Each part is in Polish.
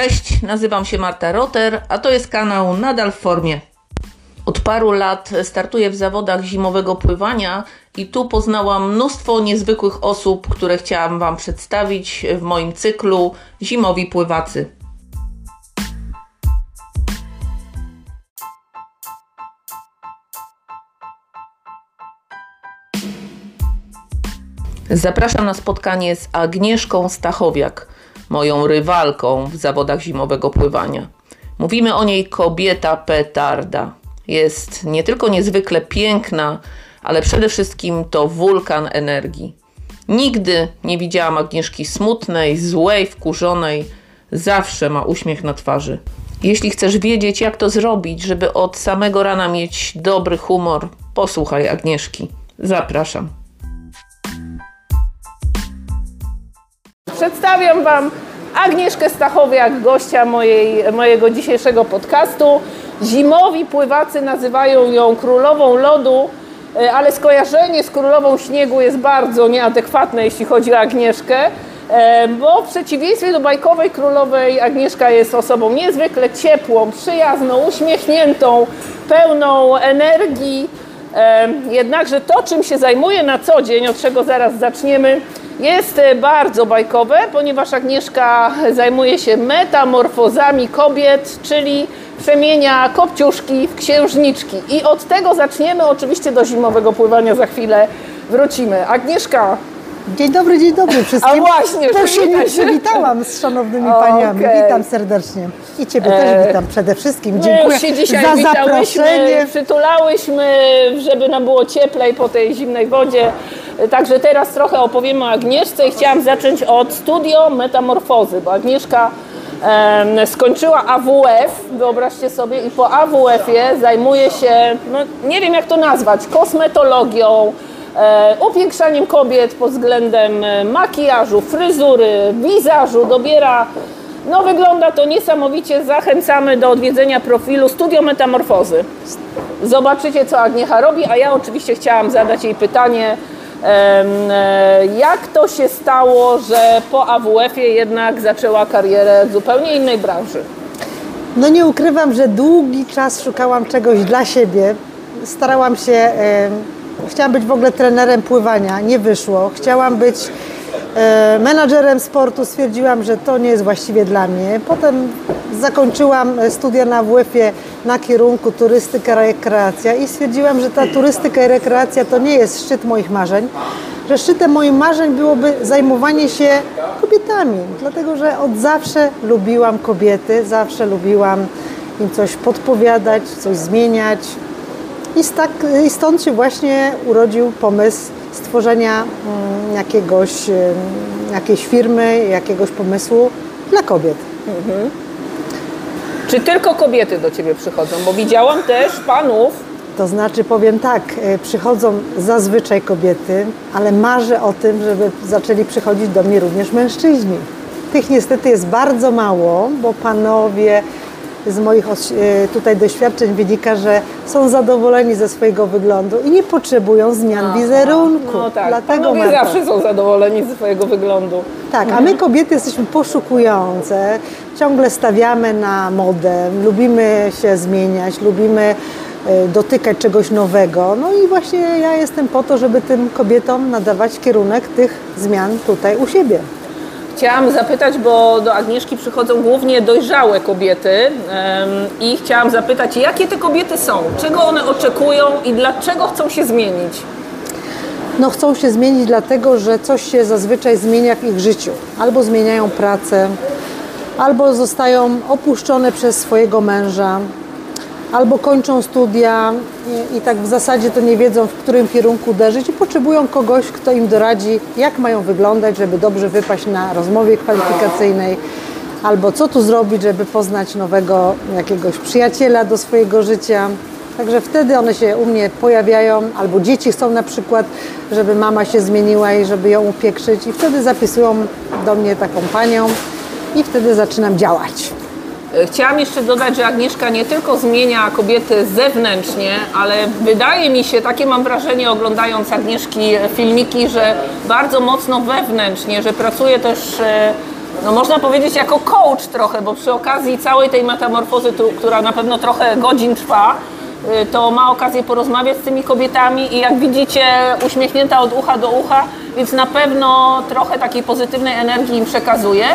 Cześć, nazywam się Marta Roter, a to jest kanał Nadal w formie. Od paru lat startuję w zawodach zimowego pływania i tu poznałam mnóstwo niezwykłych osób, które chciałam Wam przedstawić w moim cyklu Zimowi Pływacy. Zapraszam na spotkanie z Agnieszką Stachowiak, moją rywalką w zawodach zimowego pływania. Mówimy o niej kobieta petarda. Jest nie tylko niezwykle piękna, ale przede wszystkim to wulkan energii. Nigdy nie widziałam Agnieszki smutnej, złej, wkurzonej. Zawsze ma uśmiech na twarzy. Jeśli chcesz wiedzieć, jak to zrobić, żeby od samego rana mieć dobry humor, posłuchaj Agnieszki. Zapraszam. Przedstawiam Wam Agnieszkę Stachowiak, gościa mojej, mojego dzisiejszego podcastu. Zimowi pływacy nazywają ją królową lodu, e, ale skojarzenie z królową śniegu jest bardzo nieadekwatne, jeśli chodzi o Agnieszkę, e, bo w przeciwieństwie do bajkowej królowej Agnieszka jest osobą niezwykle ciepłą, przyjazną, uśmiechniętą, pełną energii. E, jednakże to, czym się zajmuje na co dzień, od czego zaraz zaczniemy, jest e, bardzo bajkowe, ponieważ Agnieszka zajmuje się metamorfozami kobiet, czyli przemienia kopciuszki w księżniczki. I od tego zaczniemy, oczywiście do zimowego pływania za chwilę wrócimy. Agnieszka, Dzień dobry, dzień dobry wszystkim. A właśnie, to się nie przywitałam z szanownymi paniami. Okej. Witam serdecznie. I ciebie E, też witam przede wszystkim. Dziękuję się dzisiaj za witałyśmy, zaproszenie. przytulałyśmy, żeby nam było cieplej po tej zimnej wodzie. Także teraz trochę opowiemy o Agnieszce i chciałam zacząć od studio metamorfozy, bo Agnieszka skończyła AWF, wyobraźcie sobie, i po AWF-ie zajmuje się, no, nie wiem jak to nazwać, kosmetologią, e, upiększaniem kobiet pod względem e, makijażu, fryzury, wizażu, dobiera no wygląda to niesamowicie. Zachęcamy do odwiedzenia profilu Studio Metamorfozy. Zobaczycie, co Agniecha robi, a ja oczywiście chciałam zadać jej pytanie, jak to się stało, że po AWF-ie jednak zaczęła karierę w zupełnie innej branży. No nie ukrywam, że długi czas szukałam czegoś dla siebie. Starałam się, e, chciałam być w ogóle trenerem pływania, nie wyszło. Chciałam być e, menadżerem sportu, stwierdziłam, że to nie jest właściwie dla mnie. Potem zakończyłam e, studia na WF-ie na kierunku turystyka, rekreacja i stwierdziłam, że ta turystyka i rekreacja to nie jest szczyt moich marzeń, że szczytem moich marzeń byłoby zajmowanie się kobietami, dlatego że od zawsze lubiłam kobiety, zawsze lubiłam im coś podpowiadać, coś zmieniać. I, tak, I stąd się właśnie urodził pomysł stworzenia mm, jakiegoś, ym, jakiejś firmy, jakiegoś pomysłu dla kobiet. Czy tylko kobiety do Ciebie przychodzą? Bo widziałam też panów, To znaczy, powiem tak, y, przychodzą zazwyczaj kobiety, ale marzę o tym, żeby zaczęli przychodzić do mnie również mężczyźni. Tych niestety jest bardzo mało, bo panowie z moich y, tutaj doświadczeń wynika, że są zadowoleni ze swojego wyglądu i nie potrzebują zmian wizerunku. no tak, Dlatego panowie Marta, zawsze są zadowoleni ze swojego wyglądu. tak, a my kobiety jesteśmy poszukujące, ciągle stawiamy na modę, lubimy się zmieniać, lubimy e, dotykać czegoś nowego. No i właśnie ja jestem po to, żeby tym kobietom nadawać kierunek tych zmian tutaj u siebie. Chciałam zapytać, bo do Agnieszki przychodzą głównie dojrzałe kobiety i chciałam zapytać, jakie te kobiety są, czego one oczekują i dlaczego chcą się zmienić. No chcą się zmienić dlatego, że coś się zazwyczaj zmienia w ich życiu. Albo zmieniają pracę, albo zostają opuszczone przez swojego męża, albo kończą studia i, i tak w zasadzie to nie wiedzą, w którym kierunku uderzyć i potrzebują kogoś, kto im doradzi, jak mają wyglądać, żeby dobrze wypaść na rozmowie kwalifikacyjnej, albo co tu zrobić, żeby poznać nowego jakiegoś przyjaciela do swojego życia. Także wtedy one się u mnie pojawiają, albo dzieci chcą na przykład, żeby mama się zmieniła i żeby ją upiekrzyć i wtedy zapisują do mnie taką panią i wtedy zaczynam działać. E, Chciałam jeszcze dodać, że Agnieszka nie tylko zmienia kobiety zewnętrznie, ale wydaje mi się, takie mam wrażenie oglądając Agnieszki filmiki, że bardzo mocno wewnętrznie, że pracuje też e, no można powiedzieć jako coach trochę, bo przy okazji całej tej metamorfozy, która na pewno trochę godzin trwa, y, to ma okazję porozmawiać z tymi kobietami i jak widzicie uśmiechnięta od ucha do ucha, więc na pewno trochę takiej pozytywnej energii im przekazuje.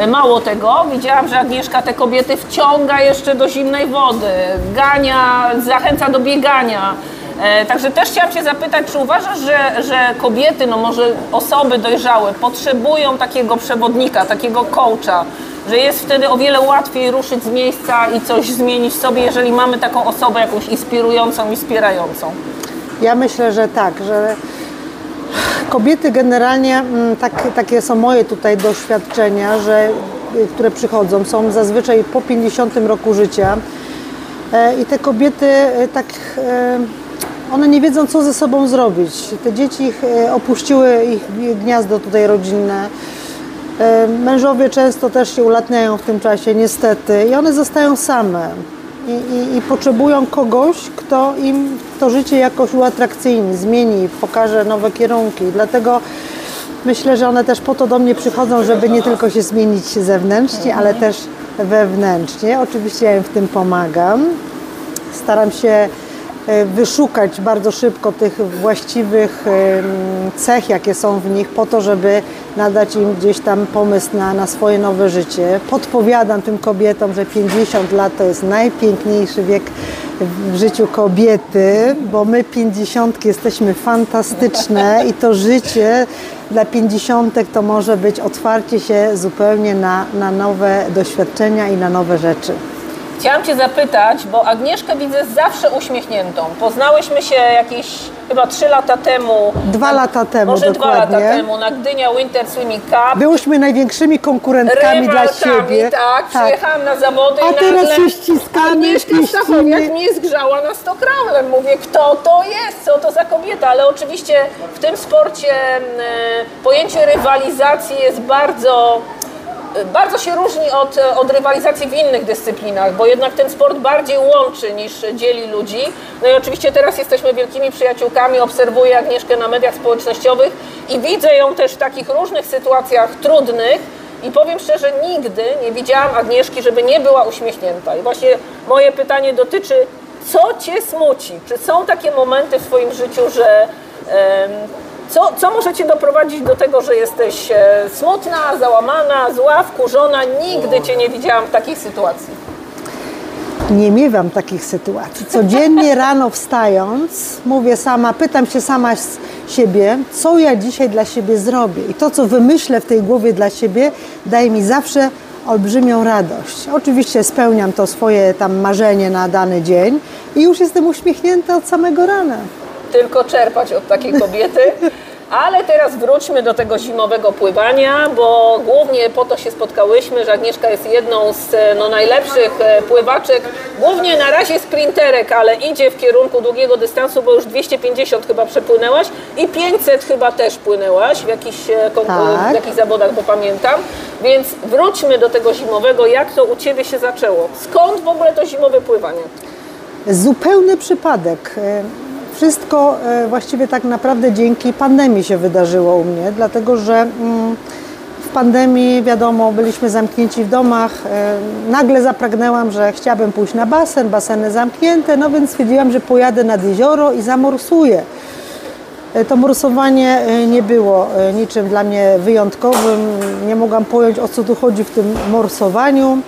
Y, Mało tego, widziałam, że Agnieszka te kobiety wciąga jeszcze do zimnej wody, gania, zachęca do biegania. E, Także też chciałam Cię zapytać, czy uważasz, że, że kobiety, no może osoby dojrzałe, potrzebują takiego przewodnika, takiego coacha, że jest wtedy o wiele łatwiej ruszyć z miejsca i coś zmienić sobie, jeżeli mamy taką osobę jakąś inspirującą i wspierającą? Ja myślę, że tak, że kobiety generalnie, mm, tak, takie są moje tutaj doświadczenia, że, y, które przychodzą, są zazwyczaj po 50 roku życia E, i te kobiety e, tak, e, one nie wiedzą co ze sobą zrobić. Te dzieci ich, opuściły ich gniazdo tutaj rodzinne. E, Mężowie często też się ulatniają w tym czasie, niestety, i one zostają same. I, i, i potrzebują kogoś, kto im to życie jakoś uatrakcyjni, zmieni, pokaże nowe kierunki. Dlatego myślę, że one też po to do mnie przychodzą, żeby nie tylko się zmienić zewnętrznie, ale też wewnętrznie. Oczywiście ja im w tym pomagam. Staram się wyszukać bardzo szybko tych właściwych cech, jakie są w nich, po to, żeby nadać im gdzieś tam pomysł na, na swoje nowe życie. Podpowiadam tym kobietom, że 50 lat to jest najpiękniejszy wiek w życiu kobiety, bo my 50 jesteśmy fantastyczne i to życie dla 50 to może być otwarcie się zupełnie na, na nowe doświadczenia i na nowe rzeczy. Chciałam Cię zapytać, bo Agnieszkę widzę zawsze uśmiechniętą. Poznałyśmy się jakieś chyba 3 lata temu. Dwa lata temu, Może dwa lata dokładnie. temu na Gdynia Winter Swimming Cup. Byłyśmy największymi konkurentkami dla siebie. tak, przyjechałam na zawody A i teraz nagle się ściskamy, Agnieszka. Stachowiak mnie zgrzała na 100 kraulem. Mówię, kto to jest, co to za kobieta, ale oczywiście w tym sporcie m, e, pojęcie rywalizacji jest bardzo bardzo się różni od, od rywalizacji w innych dyscyplinach, bo jednak ten sport bardziej łączy niż dzieli ludzi. No i oczywiście teraz jesteśmy wielkimi przyjaciółkami, obserwuję Agnieszkę na mediach społecznościowych i widzę ją też w takich różnych sytuacjach trudnych i powiem szczerze, nigdy nie widziałam Agnieszki, żeby nie była uśmiechnięta. I właśnie moje pytanie dotyczy, co Cię smuci? Czy są takie momenty w swoim życiu, że... co, co może Cię doprowadzić do tego, że jesteś e, smutna, załamana, zła, wkurzona? Nigdy Cię nie widziałam w takiej sytuacji. Nie miewam takich sytuacji. Codziennie rano wstając, mówię sama, pytam się sama z siebie, co ja dzisiaj dla siebie zrobię. I to, co wymyślę w tej głowie dla siebie, daje mi zawsze olbrzymią radość. Oczywiście spełniam to swoje tam marzenie na dany dzień i już jestem uśmiechnięta od samego rana. Tylko czerpać od takiej kobiety. Ale teraz wróćmy do tego zimowego pływania, bo głównie po to się spotkałyśmy, że Agnieszka jest jedną z e, no, najlepszych e, pływaczek, głównie na razie sprinterek, ale idzie w kierunku długiego dystansu, bo już 250 chyba przepłynęłaś i 500 chyba też płynęłaś w jakichś, e, Tak. w jakichś zawodach, bo pamiętam. Więc wróćmy do tego zimowego, jak to u Ciebie się zaczęło? Skąd w ogóle to zimowe pływanie? Zupełny przypadek. Wszystko e, właściwie tak naprawdę dzięki pandemii się wydarzyło u mnie, dlatego że mm, w pandemii, wiadomo, byliśmy zamknięci w domach. e, Nagle zapragnęłam, że chciałabym pójść na basen, baseny zamknięte, no więc stwierdziłam, że pojadę nad jezioro i zamorsuję. E, To morsowanie nie było niczym dla mnie wyjątkowym. Nie mogłam pojąć, o co tu chodzi w tym morsowaniu,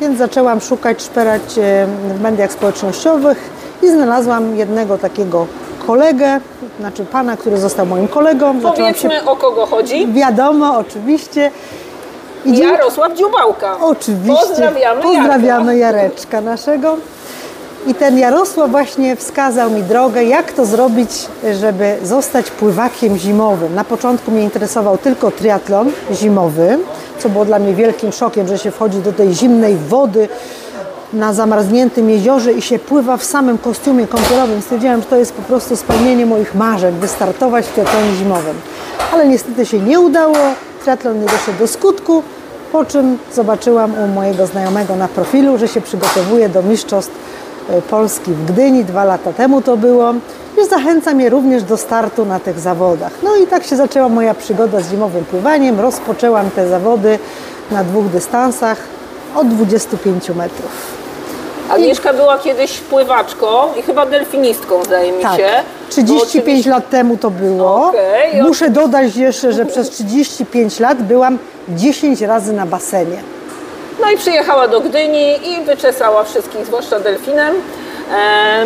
więc zaczęłam szukać, szperać e, w mediach społecznościowych i znalazłam jednego takiego kolegę, znaczy pana, który został moim kolegą. Zaczęłam się... Powiedzmy, o kogo chodzi. Wiadomo, oczywiście. I dzięki- Jarosław Dziubałka. Oczywiście. Pozdrawiamy, Pozdrawiamy Jareczka naszego. I ten Jarosław właśnie wskazał mi drogę, jak to zrobić, żeby zostać pływakiem zimowym. Na początku mnie interesował tylko triatlon zimowy, co było dla mnie wielkim szokiem, że się wchodzi do tej zimnej wody na zamarzniętym jeziorze i się pływa w samym kostiumie kąpielowym. Stwierdziłam, że to jest po prostu spełnienie moich marzeń, wystartować w triatlonie zimowym. Ale niestety się nie udało, triatlon nie doszedł do skutku, po czym zobaczyłam u mojego znajomego na profilu, że się przygotowuje do Mistrzostw e, Polski w Gdyni, dwa lata temu to było. I zachęca mnie również do startu na tych zawodach. No i tak się zaczęła moja przygoda z zimowym pływaniem. Rozpoczęłam te zawody na dwóch dystansach od 25 metrów. Agnieszka była kiedyś pływaczką i chyba delfinistką, zdaje mi Tak, się. Bo 35 oczywiście- lat temu to było. Okej, Muszę dodać jeszcze, że przez 35 lat byłam 10 razy na basenie. No i przyjechała do Gdyni i wyczesała wszystkich, zwłaszcza delfinem.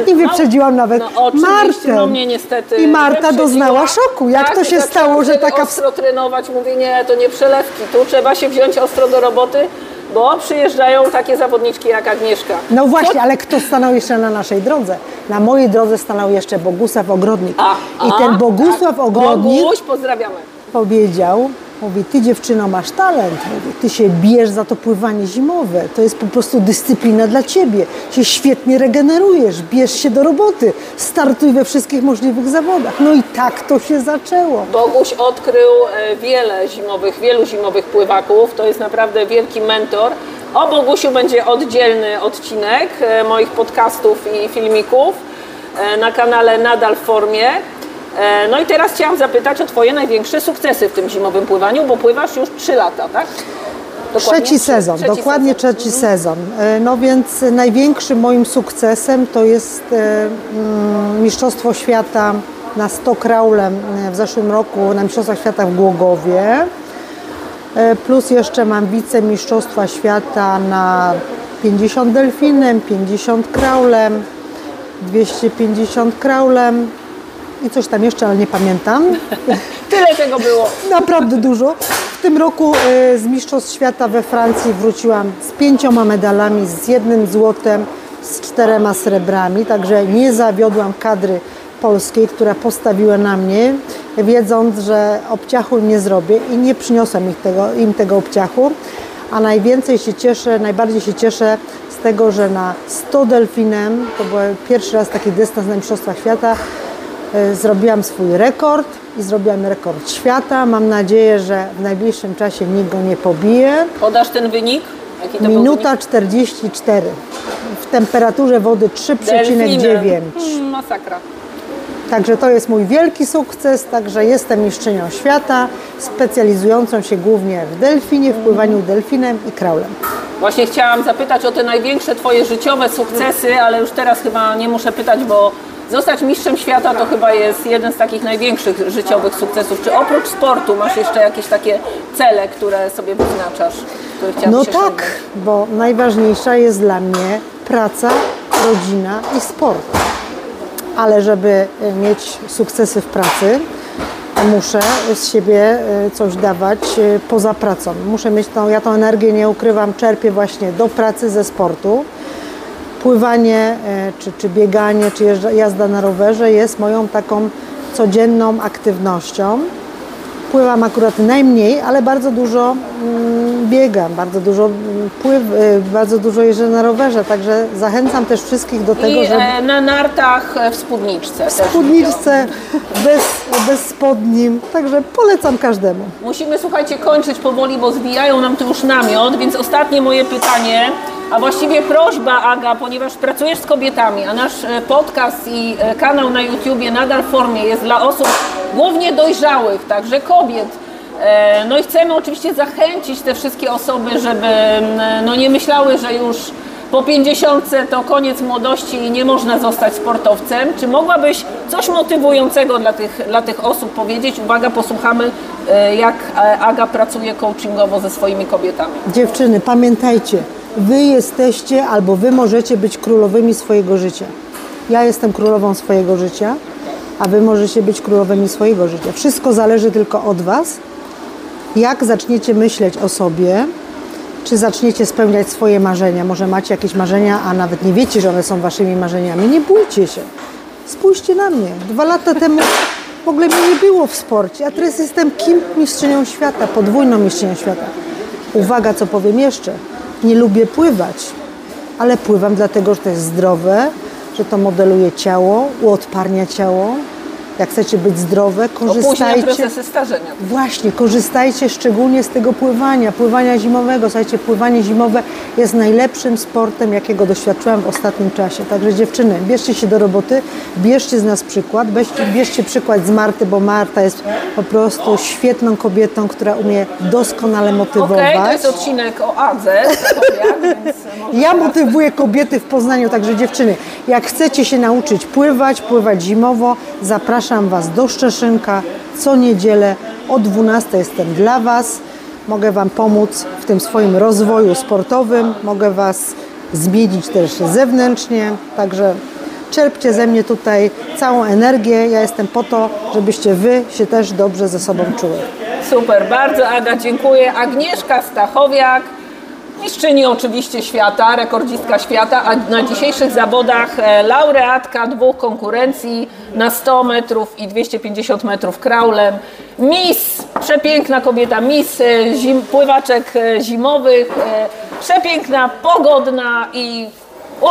I wyprzedziłam nawet no, Martę. No mnie niestety I Marta doznała szoku. Jak tak, to się stało, że taka... ostro trenować. Mówię, nie, to nie przelewki. Tu trzeba się wziąć ostro do roboty, bo przyjeżdżają takie zawodniczki jak Agnieszka. No właśnie, ale kto stanął jeszcze na naszej drodze? Na mojej drodze stanął jeszcze Bogusław Ogrodnik. A, I a, ten Bogusław tak. Ogrodnik Boguś, pozdrawiamy. powiedział, mówi, ty dziewczyno masz talent, mówi, ty się bijesz za to pływanie zimowe, to jest po prostu dyscyplina dla ciebie, się świetnie regenerujesz, bierz się do roboty, startuj we wszystkich możliwych zawodach. No i tak to się zaczęło. Boguś odkrył e, wiele zimowych, wielu zimowych pływaków. To jest naprawdę wielki mentor. O Bogusiu będzie oddzielny odcinek e, moich podcastów i filmików e, na kanale Nadal w formie. E, No i teraz chciałam zapytać o Twoje największe sukcesy w tym zimowym pływaniu, bo pływasz już 3 lata, tak? Dokładnie? Trzeci sezon, Trzeci dokładnie sezon. trzeci sezon. E, No więc największym moim sukcesem to jest e, mm, Mistrzostwo Świata na 100 kraulem w zeszłym roku na Mistrzostwach Świata w Głogowie. Plus jeszcze mam wicemistrzostwa świata na 50 delfinem, 50 kraulem, 250 kraulem i coś tam jeszcze, ale nie pamiętam. Tyle tego było. Naprawdę dużo. W tym roku e, z Mistrzostw Świata we Francji wróciłam z pięcioma medalami, z jednym złotem, z czterema srebrami, także nie zawiodłam kadry polskiej, która postawiła na mnie, wiedząc, że obciachu nie zrobię i nie przyniosłam ich tego, im tego obciachu. A najwięcej się cieszę, najbardziej się cieszę z tego, że na 100 delfinem, to był pierwszy raz taki dystans na Mistrzostwach Świata, Zrobiłam swój rekord i zrobiłam rekord świata. Mam nadzieję, że w najbliższym czasie nikt go nie pobije. Podasz ten wynik? Minuta 44 w temperaturze wody 3,9. Delfinem. Hmm, masakra. Także to jest mój wielki sukces. Także jestem mistrzynią świata, specjalizującą się głównie w delfinie, w pływaniu delfinem i kraulem. Właśnie chciałam zapytać o te największe Twoje życiowe sukcesy, ale już teraz chyba nie muszę pytać, bo zostać mistrzem świata to chyba jest jeden z takich największych życiowych sukcesów. Czy oprócz sportu masz jeszcze jakieś takie cele, które sobie wyznaczasz? Które No tak, bo najważniejsza jest dla mnie praca, rodzina i sport. Ale żeby e, mieć sukcesy w pracy, muszę z siebie e, coś dawać e, poza pracą. Muszę mieć tą, ja tą energię nie ukrywam, czerpię właśnie do pracy ze sportu. Pływanie, e, czy, czy bieganie, czy jazda na rowerze jest moją taką codzienną aktywnością. Pływam akurat najmniej, ale bardzo dużo mm, biegam, bardzo dużo mm, pływ, y, bardzo dużo jeżdżę na rowerze, także zachęcam też wszystkich do tego, I żeby e, na nartach e, w spódniczce. w spódniczce, bez, bez spodni, także polecam każdemu. Musimy, słuchajcie, kończyć powoli, bo zwijają nam tu już namiot, więc ostatnie moje pytanie, a właściwie prośba, Aga, ponieważ pracujesz z kobietami, a nasz e, podcast i e, kanał na YouTubie nadal w formie jest dla osób głównie dojrzałych, także kobiet. E, No i chcemy oczywiście zachęcić te wszystkie osoby, żeby no nie myślały, że już po 50 to koniec młodości i nie można zostać sportowcem. Czy mogłabyś coś motywującego dla tych, dla tych osób powiedzieć? Uwaga, posłuchamy, jak Aga pracuje coachingowo ze swoimi kobietami. Dziewczyny, pamiętajcie, wy jesteście albo wy możecie być królowymi swojego życia. Ja jestem królową swojego życia, a wy możecie być królowymi swojego życia. Wszystko zależy tylko od was. Jak zaczniecie myśleć o sobie, czy zaczniecie spełniać swoje marzenia. Może macie jakieś marzenia, a nawet nie wiecie, że one są waszymi marzeniami. Nie bójcie się. Spójrzcie na mnie. Dwa lata temu w ogóle mnie nie było w sporcie, a teraz jestem kim mistrzynią świata, podwójną mistrzynią świata. Uwaga, co powiem jeszcze. Nie lubię pływać, ale pływam dlatego, że to jest zdrowe, że to modeluje ciało, uodparnia ciało jak chcecie być zdrowe, korzystajcie. procesy starzenia. Właśnie, korzystajcie szczególnie z tego pływania, pływania zimowego. Słuchajcie, pływanie zimowe jest najlepszym sportem, jakiego doświadczyłam w ostatnim czasie. Także dziewczyny, bierzcie się do roboty, bierzcie z nas przykład, bierzcie, bierzcie przykład z Marty, bo Marta jest po prostu świetną kobietą, która umie doskonale motywować. Okej, to jest odcinek o Adze, Ja motywuję kobiety w Poznaniu, także dziewczyny, jak chcecie się nauczyć pływać, pływać zimowo, zapraszam Was do Szczeszynka co niedzielę o 12 jestem dla Was. Mogę Wam pomóc w tym swoim rozwoju sportowym, mogę Was zmienić też zewnętrznie, także czerpcie ze mnie tutaj całą energię. Ja jestem po to, żebyście Wy się też dobrze ze sobą czuły. Super, bardzo Aga, dziękuję. Agnieszka Stachowiak, mistrzyni oczywiście świata, rekordzistka świata, a na dzisiejszych zawodach e, laureatka dwóch konkurencji na 100 metrów i 250 metrów kraulem. Miss, przepiękna kobieta, miss e, zim, pływaczek e, zimowych, przepiękna, pogodna i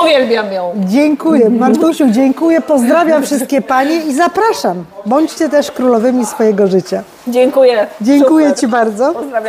uwielbiam ją. Dziękuję, Martusiu, dziękuję, pozdrawiam wszystkie Panie i zapraszam. Bądźcie też królowymi swojego życia. Dziękuję. Dziękuję Super. Ci bardzo. Pozdrawiam.